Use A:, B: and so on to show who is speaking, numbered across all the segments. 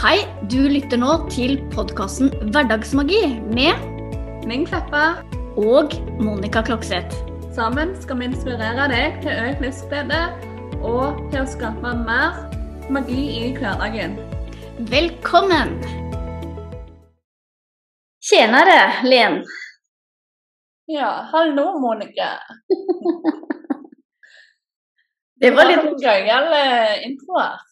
A: Hei, du lytter nå til podkasten Hverdagsmagi med
B: Ming Kleppa.
A: og Monica Klokseth.
B: Sammen skal vi inspirere deg til økt livsglede og til å skape mer magi i hverdagen.
A: Velkommen! Tjenere, Len.
B: Ja, hallo, Monica.
A: Det var litt
B: gøyal eh, intro her.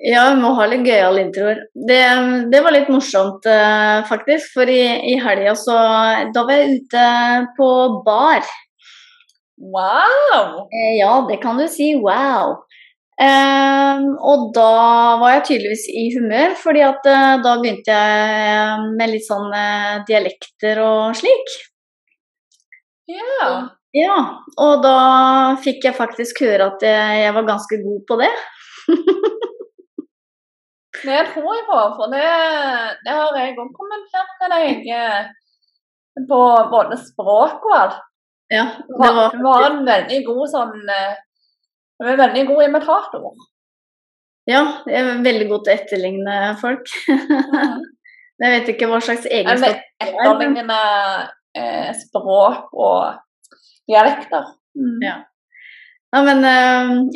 A: Ja, vi må ha litt gøyale introer. Det, det var litt morsomt, eh, faktisk. For i, i helga så Da var jeg ute på bar.
B: Wow!
A: Eh, ja, det kan du si. Wow. Um, og da var jeg tydeligvis i humør, fordi at uh, da begynte jeg med litt sånn dialekter og slik.
B: Ja.
A: Ja, og da fikk jeg faktisk høre at jeg, jeg var ganske god på det.
B: Det tror jeg på, for det, det har jeg òg kommentert til deg eh, på både språk og alt.
A: Ja, det
B: var, det var en veldig god sånn eh, Du er en veldig god imitator.
A: Ja, jeg er veldig god til å etterligne folk. Jeg vet ikke hva slags
B: Men
A: egenskap
B: etterlignende eh, språk og dialekter. Mm.
A: Ja. Ja, men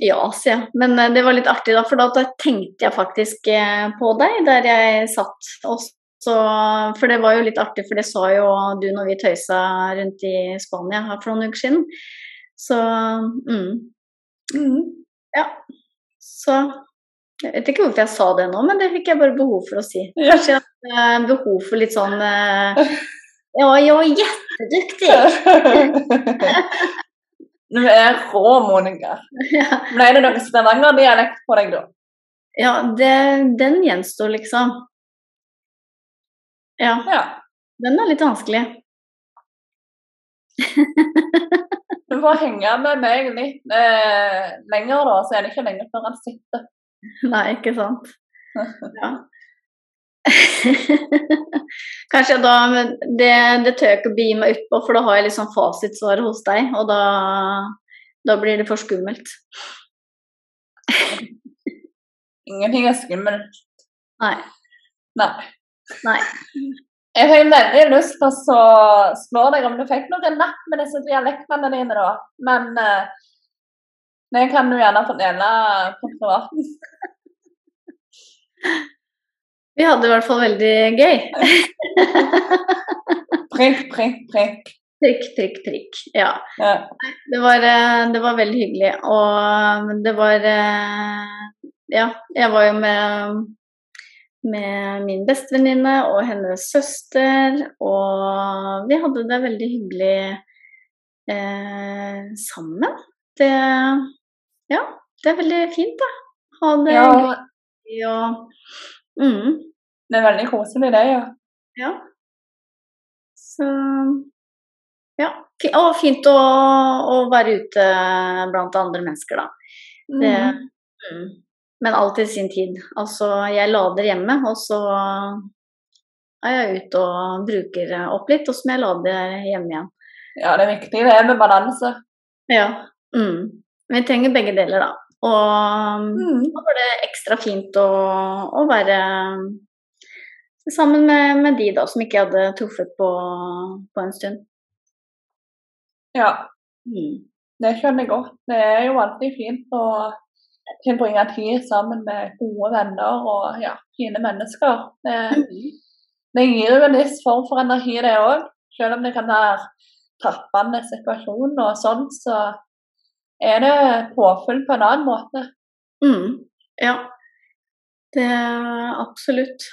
A: ja, sier jeg. Men eh, det var litt artig, da, for da tenkte jeg faktisk eh, på deg der jeg satt. Også, for det var jo litt artig, for det sa jo du når vi tøysa rundt i Spania her for noen uker siden. Så mm,
B: Mm.
A: ja. Så jeg vet ikke hvorfor jeg sa det nå, men det fikk jeg bare behov for å si. Kanskje jeg hadde eh, behov for litt sånn Ja, jeg var jätteduktig!
B: Du er rå, Monica.
A: Ja.
B: Ble det noe Stavanger-dialekt på deg da?
A: Ja, det, den gjenstår liksom. Ja,
B: Ja.
A: den er litt vanskelig.
B: Du får henge med meg litt eh, lenger, da, så er det ikke lenge før han sitter.
A: Nei, ikke sant. Ja. Kanskje da det, det tør jeg ikke å begi meg utpå, for da har jeg liksom fasitsvaret hos deg, og da, da blir det for skummelt.
B: Ingenting er skummelt.
A: Nei.
B: Nei.
A: Nei.
B: Jeg har veldig lyst til å spørre deg om du fikk noen napp med disse dialektene dine, da. Men eh, det kan du gjerne fordele på privaten.
A: Vi hadde i hvert fall veldig gøy.
B: Prikk, prikk, prikk.
A: Prikk, prikk, prikk. Ja.
B: Ja.
A: Det var, eh, det var veldig hyggelig. Og det var eh, Ja, jeg var jo med, med min bestevenninne og hennes søster, og vi hadde det veldig hyggelig eh, sammen. Det Ja, det er veldig fint, da. Ha det
B: ja,
A: gøy og mm,
B: det er veldig koselig, det, ja.
A: Ja. Så Ja. Og fint å, å være ute blant andre mennesker, da. Det,
B: Mm.
A: mm. Men alt i sin tid. Altså, jeg lader hjemme, og så er jeg ute og bruker opp litt, og så må jeg lade hjemme igjen.
B: Ja, det er viktig det er med balanse.
A: Ja. Mm. Vi trenger begge deler, da. Og
B: Mm.
A: da var det ekstra fint å, å være sammen med, med de da som ikke jeg hadde truffet på, på en stund.
B: Ja,
A: Mm.
B: det skjønner jeg godt. Det er jo alltid fint å tilbringe tid sammen med gode venner og ja, fine mennesker. Det, det gir jo en viss form for energi, det òg. Selv om det kan være tappende situasjon og sånn, så er det påfyll på en annen måte.
A: Mm. Ja, det er absolutt.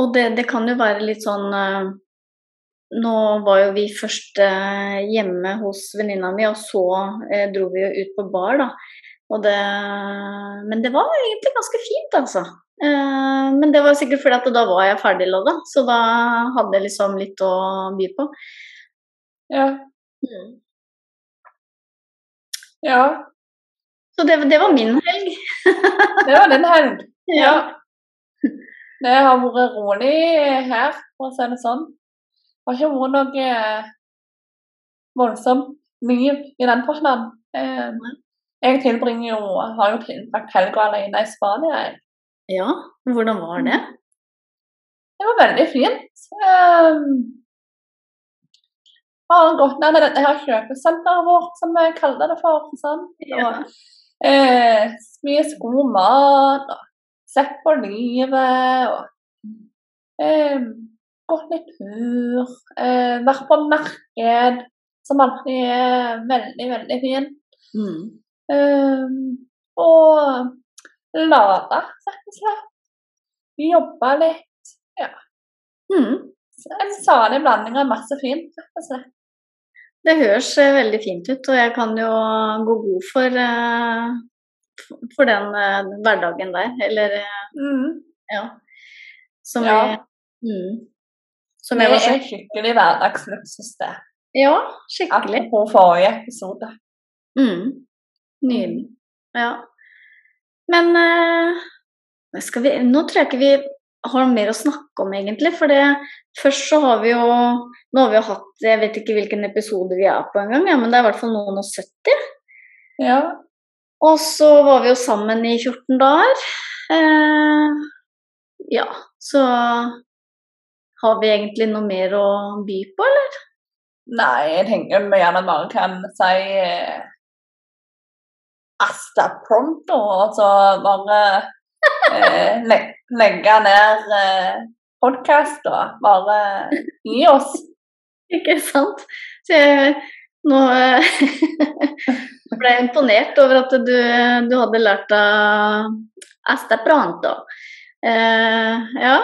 A: Og det, det kan jo være litt sånn eh, Nå var jo vi først eh, hjemme hos venninna mi, og så eh, dro vi jo ut på bar, da. Det, men det var egentlig ganske fint, altså. Men det var sikkert fordi at da var jeg ferdiglada, så da hadde jeg liksom litt å by på.
B: Ja. Ja.
A: Så det, det var min helg.
B: Det var den helg.
A: Ja.
B: Det har vært rolig her, for å si det sånn. Det har ikke vært noe eh, voldsomt mye i den forstand. Eh, jeg tilbringer jo, har jo tilbrakt helga alene i Spania. Jeg.
A: Ja, hvordan var det?
B: Det var veldig fint. Um, han gått ned med dette her kjøpesenteret vårt, som vi kaller det for. Sånn.
A: Ja.
B: Og eh, spist god mat, og sett på livet, og eh, gått litt tur. Eh, vært på marked, som alltid er veldig, veldig fint.
A: Mm.
B: Eh, og lada, rett og slett. Jobba litt.
A: Mm.
B: En salig blanding av masse fint, rett og slett.
A: Det høres eh, veldig fint ut, og jeg kan jo gå god for, eh, for den eh, hverdagen der. Eller
B: Mm.
A: ja. Som
B: Ja.
A: Jeg, mm. Som
B: Det
A: var
B: er skikkelig hverdagsluksus, det.
A: Ja, skikkelig.
B: På forrige episode.
A: Mm. Nydelig. Ja. Men vi Nå tror jeg ikke vi har mer å snakke om, egentlig. For det, først så har vi jo Nå har vi jo hatt Jeg vet ikke hvilken episode vi er på engang, ja, men det er i hvert fall noen og 70.
B: Ja.
A: Og så var vi jo sammen i 14 dager. Eh, ja, så har vi egentlig noe mer å by på, eller?
B: Nei, jeg tenker vi gjerne bare kan si eh, Asta pronto, og så bare le legge ned eh, og bare gi oss.
A: Ikke sant? Så jeg nå eh, ble jeg imponert over at du, du hadde lært av Asta Pronto. Eh, ja.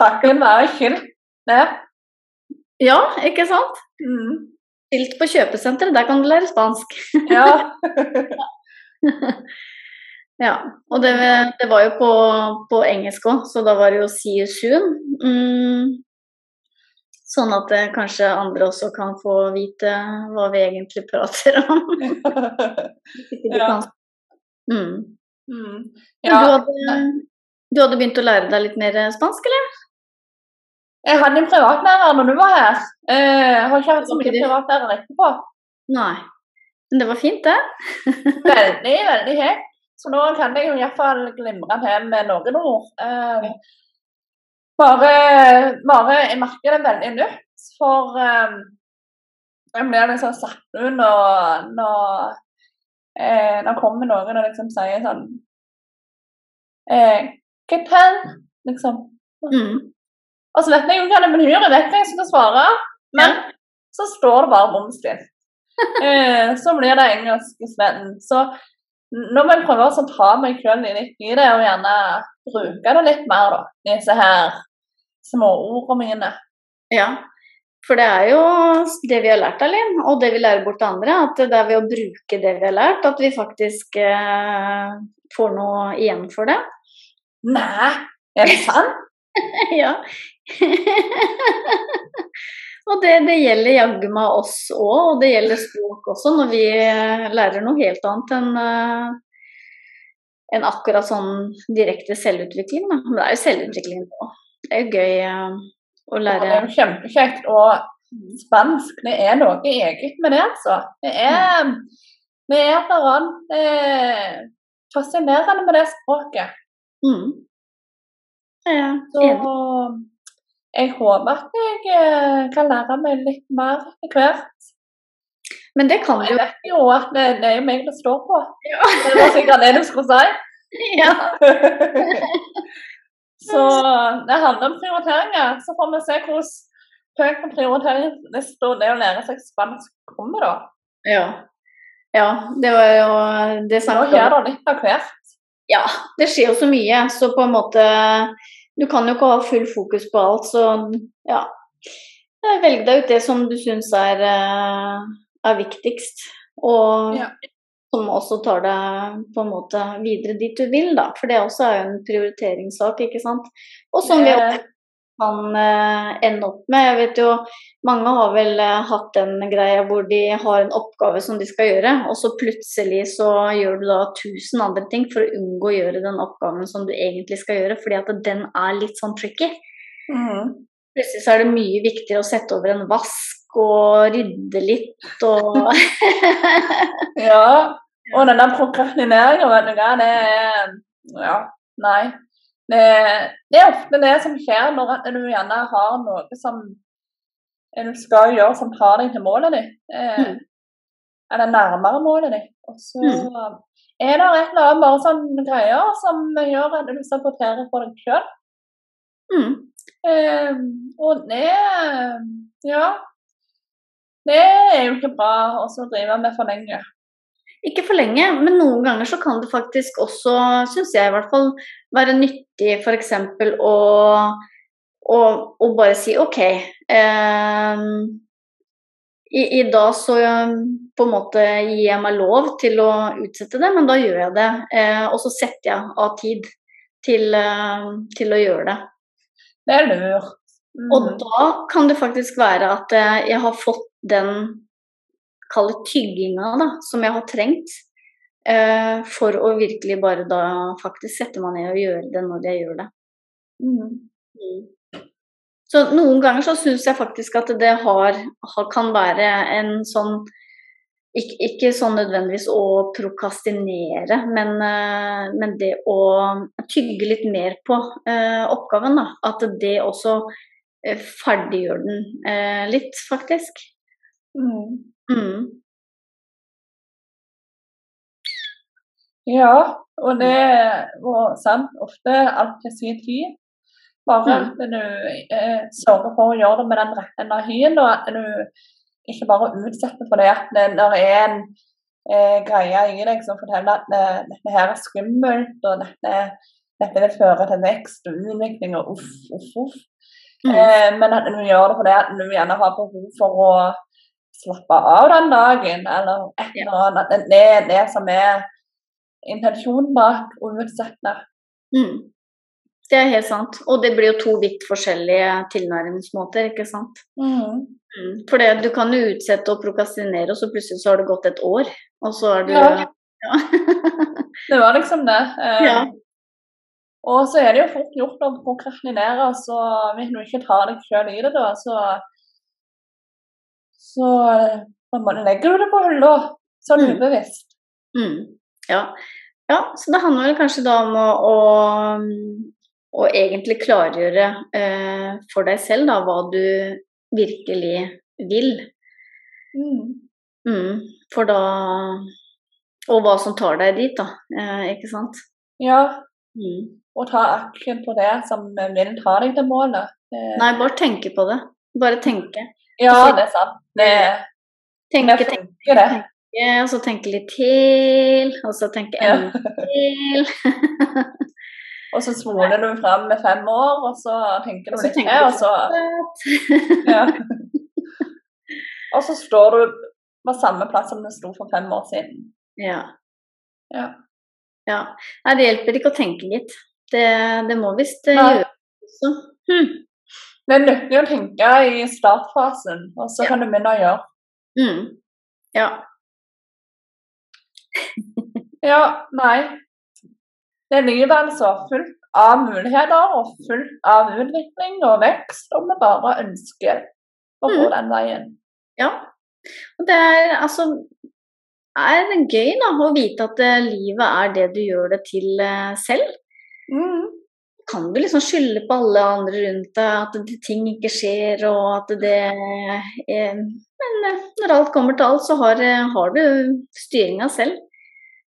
B: Takken være skyld. Ja.
A: ja, ikke sant?
B: Mm.
A: Skilt på kjøpesenteret, der kan du lære spansk.
B: Ja.
A: ja, og det, det var jo på, på engelsk òg, så da var det jo see you soon. Mm. Sånn at eh, kanskje andre også kan få vite hva vi egentlig prater om.
B: Ja.
A: Mm.
B: mm. Ja.
A: Du, hadde, du hadde begynt å lære deg litt mer spansk, eller?
B: Jeg hadde en privatlærer når du var her. Eh, Jeg har ikke hatt så mye privatlærer etterpå.
A: Nei. Men det var fint, det.
B: Veldig, veldig høyt. Så nå kan jeg jo iallfall glimre til med noen ord. Eh, bare, bare Jeg merker det veldig nytt, for eh, jeg blir liksom satt ut når, når, eh, når kommer noen og liksom sier sånn eh? Liksom.
A: Mm.
B: Og så vet jeg jo hva det betyr, jeg vet hva jeg skal svare, men så står det bare bomstilt. eh, så blir det engelsk isteden. Så nå må jeg prøve å ta meg sjøl litt i det, og gjerne bruke det litt mer, da. Disse her småordene mine.
A: Ja. For det er jo det vi har lært, Alin, og det vi lærer bort til andre, at det er ved å bruke det vi har lært, at vi faktisk eh, får noe igjen for det.
B: Nei, er det sant?
A: ja. og det, det gjelder jaggu meg oss òg, og det gjelder språk også, når vi eh, lærer noe helt annet enn en enn akkurat sånn direkte selvutvikling. Da. Men det er jo selvutvikling nå. Det er jo gøy eh, å
B: lære.
A: lære
B: det er jo kjempekjekt. Og spansk, det er noe eget med det, altså. Det er, det er et eller annet eh, fascinerende med det språket.
A: mm. Ja,
B: Så. Jeg håper at jeg eh, kan lære meg litt mer etter hvert.
A: Men det kan du
B: jeg
A: jo.
B: vet jo at det, det er jo meg det står på. Det var sikkert det du skulle si.
A: Ja.
B: Så det handler om prioriteringer. Så får vi se hvordan høyt på prioriteringslista det å lære seg spansk kommer, da.
A: ja. Ja, det var jo det
B: Nå
A: snakket
B: gjør
A: om.
B: det litt av hvert.
A: Ja, det skjer jo så mye, så på en måte Du kan jo ikke ha full fokus på alt, så ja. Velg deg ut det som du syns er, eh, er viktigst, og
B: Ja.
A: som også tar deg på en måte videre dit du vil, da. For det også er jo en prioriteringssak, ikke sant. Og som vi
B: Det-
A: kan eh, ende opp med. Jeg vet jo mange har vel eh, hatt den greia hvor de har en oppgave som de skal gjøre, og så plutselig så gjør du da tusen andre ting for å unngå å gjøre den oppgaven som du egentlig skal gjøre, fordi at den er litt sånn tricky.
B: Mm.
A: Plutselig så er det mye viktigere å sette over en vask og rydde litt og
B: Ja. Og den der prokrastineringa, vet du hva, det er Ja, nei. Det, det, er ofte det som skjer når du gjerne har noe som du skal gjøre som tar deg til målet ditt. Eh, mm. Eller nærmere målet ditt. Og så mm. er det et eller annet bare sånn greier som gjør at du saboterer for deg sjøl. Mm. Eh, og det Ja. Det er jo ikke bra å drive med for lenge.
A: Ikke for lenge, men noen ganger så kan det faktisk også, syns jeg i hvert fall, være nyttig f.eks. å å, å bare si OK. Eh, i, i, dag så på en måte gir jeg meg lov til å utsette det, men da gjør jeg det. Eh, og så setter jeg av tid til, eh, til å gjøre det.
B: Det er lurt.
A: Mm. Og da kan det faktisk være at eh, jeg har fått den kalde tygginga da, som jeg har trengt. Eh, for å virkelig bare da faktisk sette meg ned og gjøre det når jeg gjør det. Mm. Mm. Så noen ganger så syns jeg faktisk at det har, kan være en sånn ikke, ikke sånn nødvendigvis å prokastinere, men, eh, men, det å tygge litt mer på eh, oppgaven. Da. At det også ferdiggjør den litt, faktisk. Mm. Mm.
B: Ja, og det var sant. Ofte alt til sin tid. Bare mm. at du eh, sørger for å gjøre det med den rette energien, og at du ikke bare utsetter for det at det, når det er en eh, greie i deg som forteller at det, dette her er skummelt, og dette, dette vil føre til vekst og utvikling og uff, uff, uff. Mm. Eh, men at du gjør det fordi at du gjerne har behov for å slappe av den dagen, eller et eller annet. Det er det som er intensjonen bak utsette. Mm.
A: Det er helt sant. Og det blir jo to vidt forskjellige tilnærmingsmåter, ikke sant. Mm. Mm. For du kan jo utsette og prokastinere, og så plutselig så har det gått et år, og så er du Ja. ja.
B: det var liksom det. Eh, ja. Og så er det jo fort gjort å prokrastinere, så hvis du ikke tar deg sjøl i det, da, så så man legger det på hylla sånn mm.
A: Mm. Ja. ja. så det handler kanskje da om å, å og egentlig klargjøre eh, for deg selv da, hva du virkelig vil. Mm. Mm, for da Og hva som tar deg dit, da. Eh, ikke sant?
B: Ja. Mm. Og ta aksjen på det som vil ta deg til målet.
A: Eh. Nei, bare tenke på det. Bare tenke.
B: Ja, det er sant. Det,
A: tenke, det funker, tenke, det. Tenke, og så tenke litt til, og så tenke enda ja. til.
B: Og så svoner du fram med fem år, og så tenker du litt til, og så ja. Og så står du på samme plass som du sto for fem år siden.
A: Ja. ja. ja. Nei, det hjelper ikke å tenke litt. Det, det må visst gjøres gjøre også. Hm.
B: Det er nyttig å tenke i startfasen, og så ja. kan du begynne å gjøre. Mm.
A: Ja.
B: ja, nei. Det er livet altså fullt av muligheter og fullt av utvikling og vekst, og vi bare ønsker å gå mm. den veien.
A: Ja. Og det er altså er det gøy da, å vite at uh, livet er det du gjør det til uh, selv. Mm. Kan du liksom skylde på alle andre rundt deg, at ting ikke skjer og at det er Men uh, når alt kommer til alt, så har, har du styringa selv.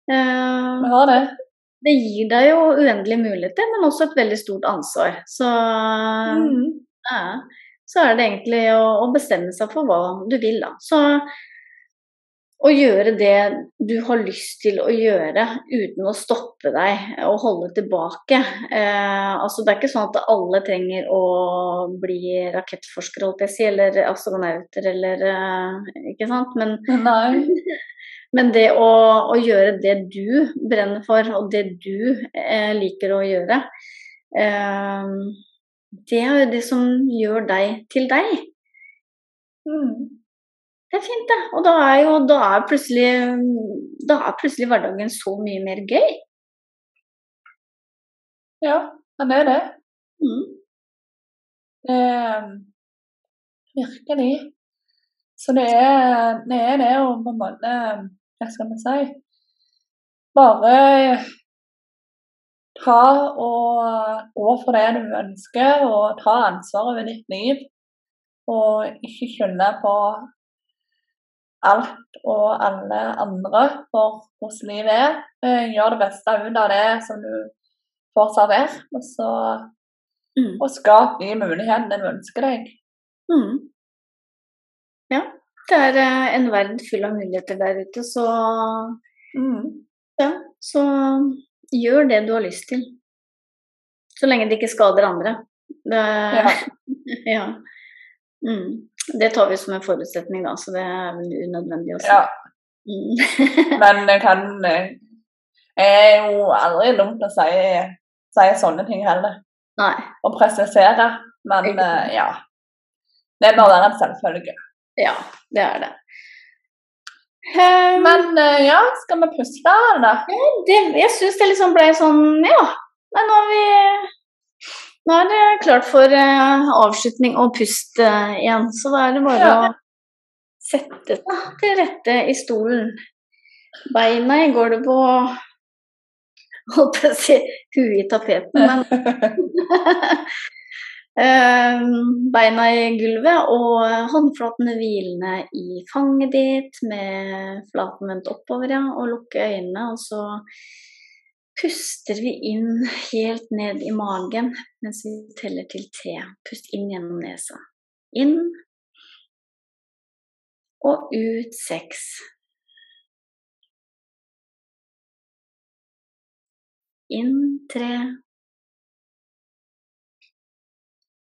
B: Vi har det
A: det gir deg jo uendelige muligheter, men også et veldig stort ansvar. Så, mm. ja, så er det egentlig å, å, bestemme seg for hva du vil, da. Så å gjøre det du har lyst til å gjøre uten å stoppe deg og holde tilbake. Eh, altså Det er ikke sånn at alle trenger å bli rakettforskere, holdt jeg si, eller astronauter eller eh, Ikke sant? Men, Men det å, å, gjøre det du brenner for, og det du eh, liker å gjøre, eh, det er jo det som gjør deg til deg. Mm. Det er fint, det. Og da er jo da er plutselig, da er plutselig hverdagen så mye mer gøy.
B: Ja, den er det. Mm. Det Virkelig. Så det er det, er det å på en måte Hva skal vi si? bare ta og gå for det du ønsker, og ta ansvar over ditt liv. Og ikke skylde på alt og alle andre for hvordan livet er. Eh, gjør det beste ut av det som du får servert, og så
A: Mm.
B: og skap de mulighetene du ønsker deg.
A: Mm. Ja. Det er eh, en verden full av muligheter der ute, så ja, så gjør det du har lyst til. Så lenge det ikke skader andre. Det,
B: Ja.
A: ja. Mm. Det tar vi som en forutsetning, da, så det er vel unødvendig også.
B: ja.
A: Mm.
B: Men jeg kan eh, Jeg er jo aldri dum til å si, si sånne ting heller.
A: Nei.
B: Og presisere. Men uh, ja. Det bør være en selvfølge.
A: Ja, det er det. Um,
B: Men uh, ja, skal vi pusle, eller?
A: det, jeg syns det liksom ble sånn Ja, men nå har vi Nå er det klart for eh, avslutning og pust eh, igjen. Så da er det bare
B: Ja.
A: å sette seg til rette i stolen. Beina i gulvet og holdt på å si huet i tapeten, men Eh, Beina i gulvet og håndflatene hvilende i fanget ditt med flaten vendt oppover, ja, og lukke øynene. Og så puster vi inn helt ned i magen mens vi teller til tre. Pust inn gjennom nesa. Inn og ut seks. Inn tre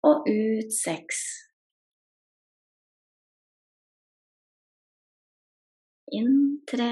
A: og ut seks. Inn tre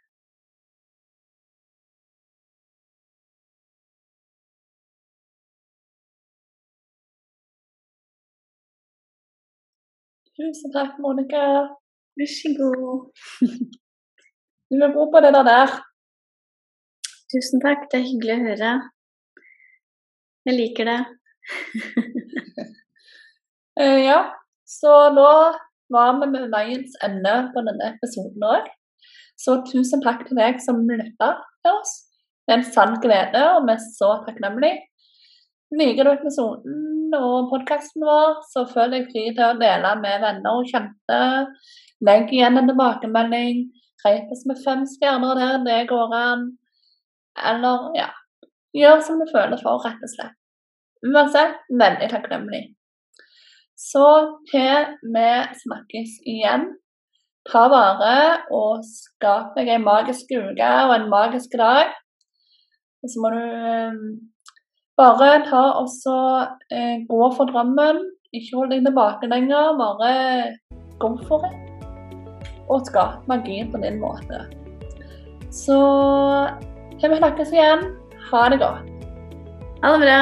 B: Tusen takk, Monica.
A: Vær så god.
B: Du er god på det der.
A: Tusen takk, det er hyggelig å høre. Jeg liker det.
B: Eh, ja, så nå var vi med veiens ende på denne episoden òg. Så tusen takk til deg som lytta til oss. Det er en sann glede, og vi er så takknemlige. Liker du episoden og podkasten vår, så føl deg fri til å dele med venner og kjente. Legg igjen en tilbakemelding. Rate oss med fem stjerner der det går an. Eller ja, gjør som du føler for, rett og slett. Uansett, veldig takknemlig. Så til vi snakkes igjen, ta vare og skap deg en magisk uke og en magisk dag. Og så må du bare ta og så eh, gå for drømmen. Ikke hold deg tilbake lenger, bare gå for det. Og skap magien på din måte. Så vi snakkes igjen, ha det godt.
A: Ha det bra.